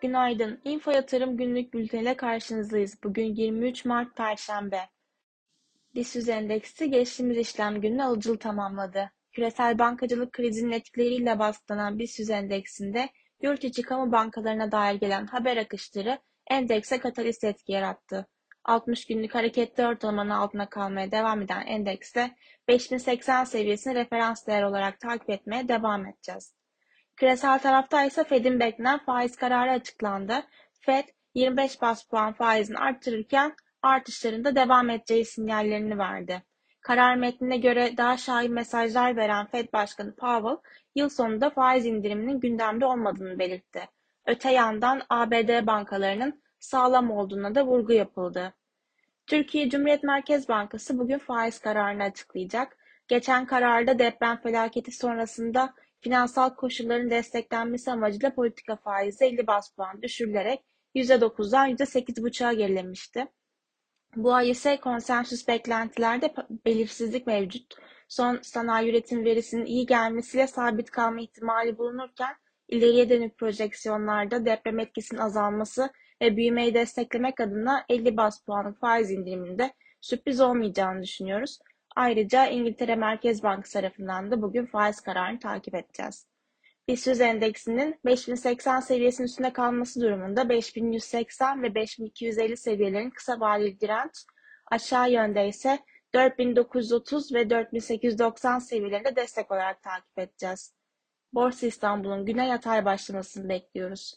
Günaydın. Info Yatırım günlük bülteniyle karşınızdayız. Bugün 23 Mart Perşembe. BIST endeksi geçtiğimiz işlem günü alıcılı tamamladı. Küresel bankacılık krizinin etkileriyle baskılanan BIST endeksinde yurt içi kamu bankalarına dair gelen haber akışları endekse katalist etki yarattı. 60 günlük hareketli ortalamanın altına kalmaya devam eden endekste 5080 seviyesini referans değer olarak takip etmeye devam edeceğiz. Küresel tarafta ise Fed'in beklenen faiz kararı açıklandı. Fed 25 bas puan faizini arttırırken artışlarında devam edeceği sinyallerini verdi. Karar metnine göre daha şahin mesajlar veren Fed Başkanı Powell, yıl sonunda faiz indiriminin gündemde olmadığını belirtti. Öte yandan ABD bankalarının sağlam olduğuna da vurgu yapıldı. Türkiye Cumhuriyet Merkez Bankası bugün faiz kararını açıklayacak. Geçen kararda deprem felaketi sonrasında finansal koşulların desteklenmesi amacıyla politika faizi 50 bas puan düşürülerek %9'dan %8,5'a gerilemişti. Bu ay ise konsensüs beklentilerde belirsizlik mevcut. Son sanayi üretim verisinin iyi gelmesiyle sabit kalma ihtimali bulunurken ileriye dönük projeksiyonlarda deprem etkisinin azalması ve büyümeyi desteklemek adına 50 bas puanlık faiz indiriminde sürpriz olmayacağını düşünüyoruz. Ayrıca İngiltere Merkez Bankası tarafından da bugün faiz kararını takip edeceğiz. BIST endeksinin 5080 seviyesinin üstünde kalması durumunda 5180 ve 5250 seviyelerin kısa vadeli direnç, aşağı yönde ise 4930 ve 4890 seviyelerinde destek olarak takip edeceğiz. Borsa İstanbul'un güne yatay başlamasını bekliyoruz.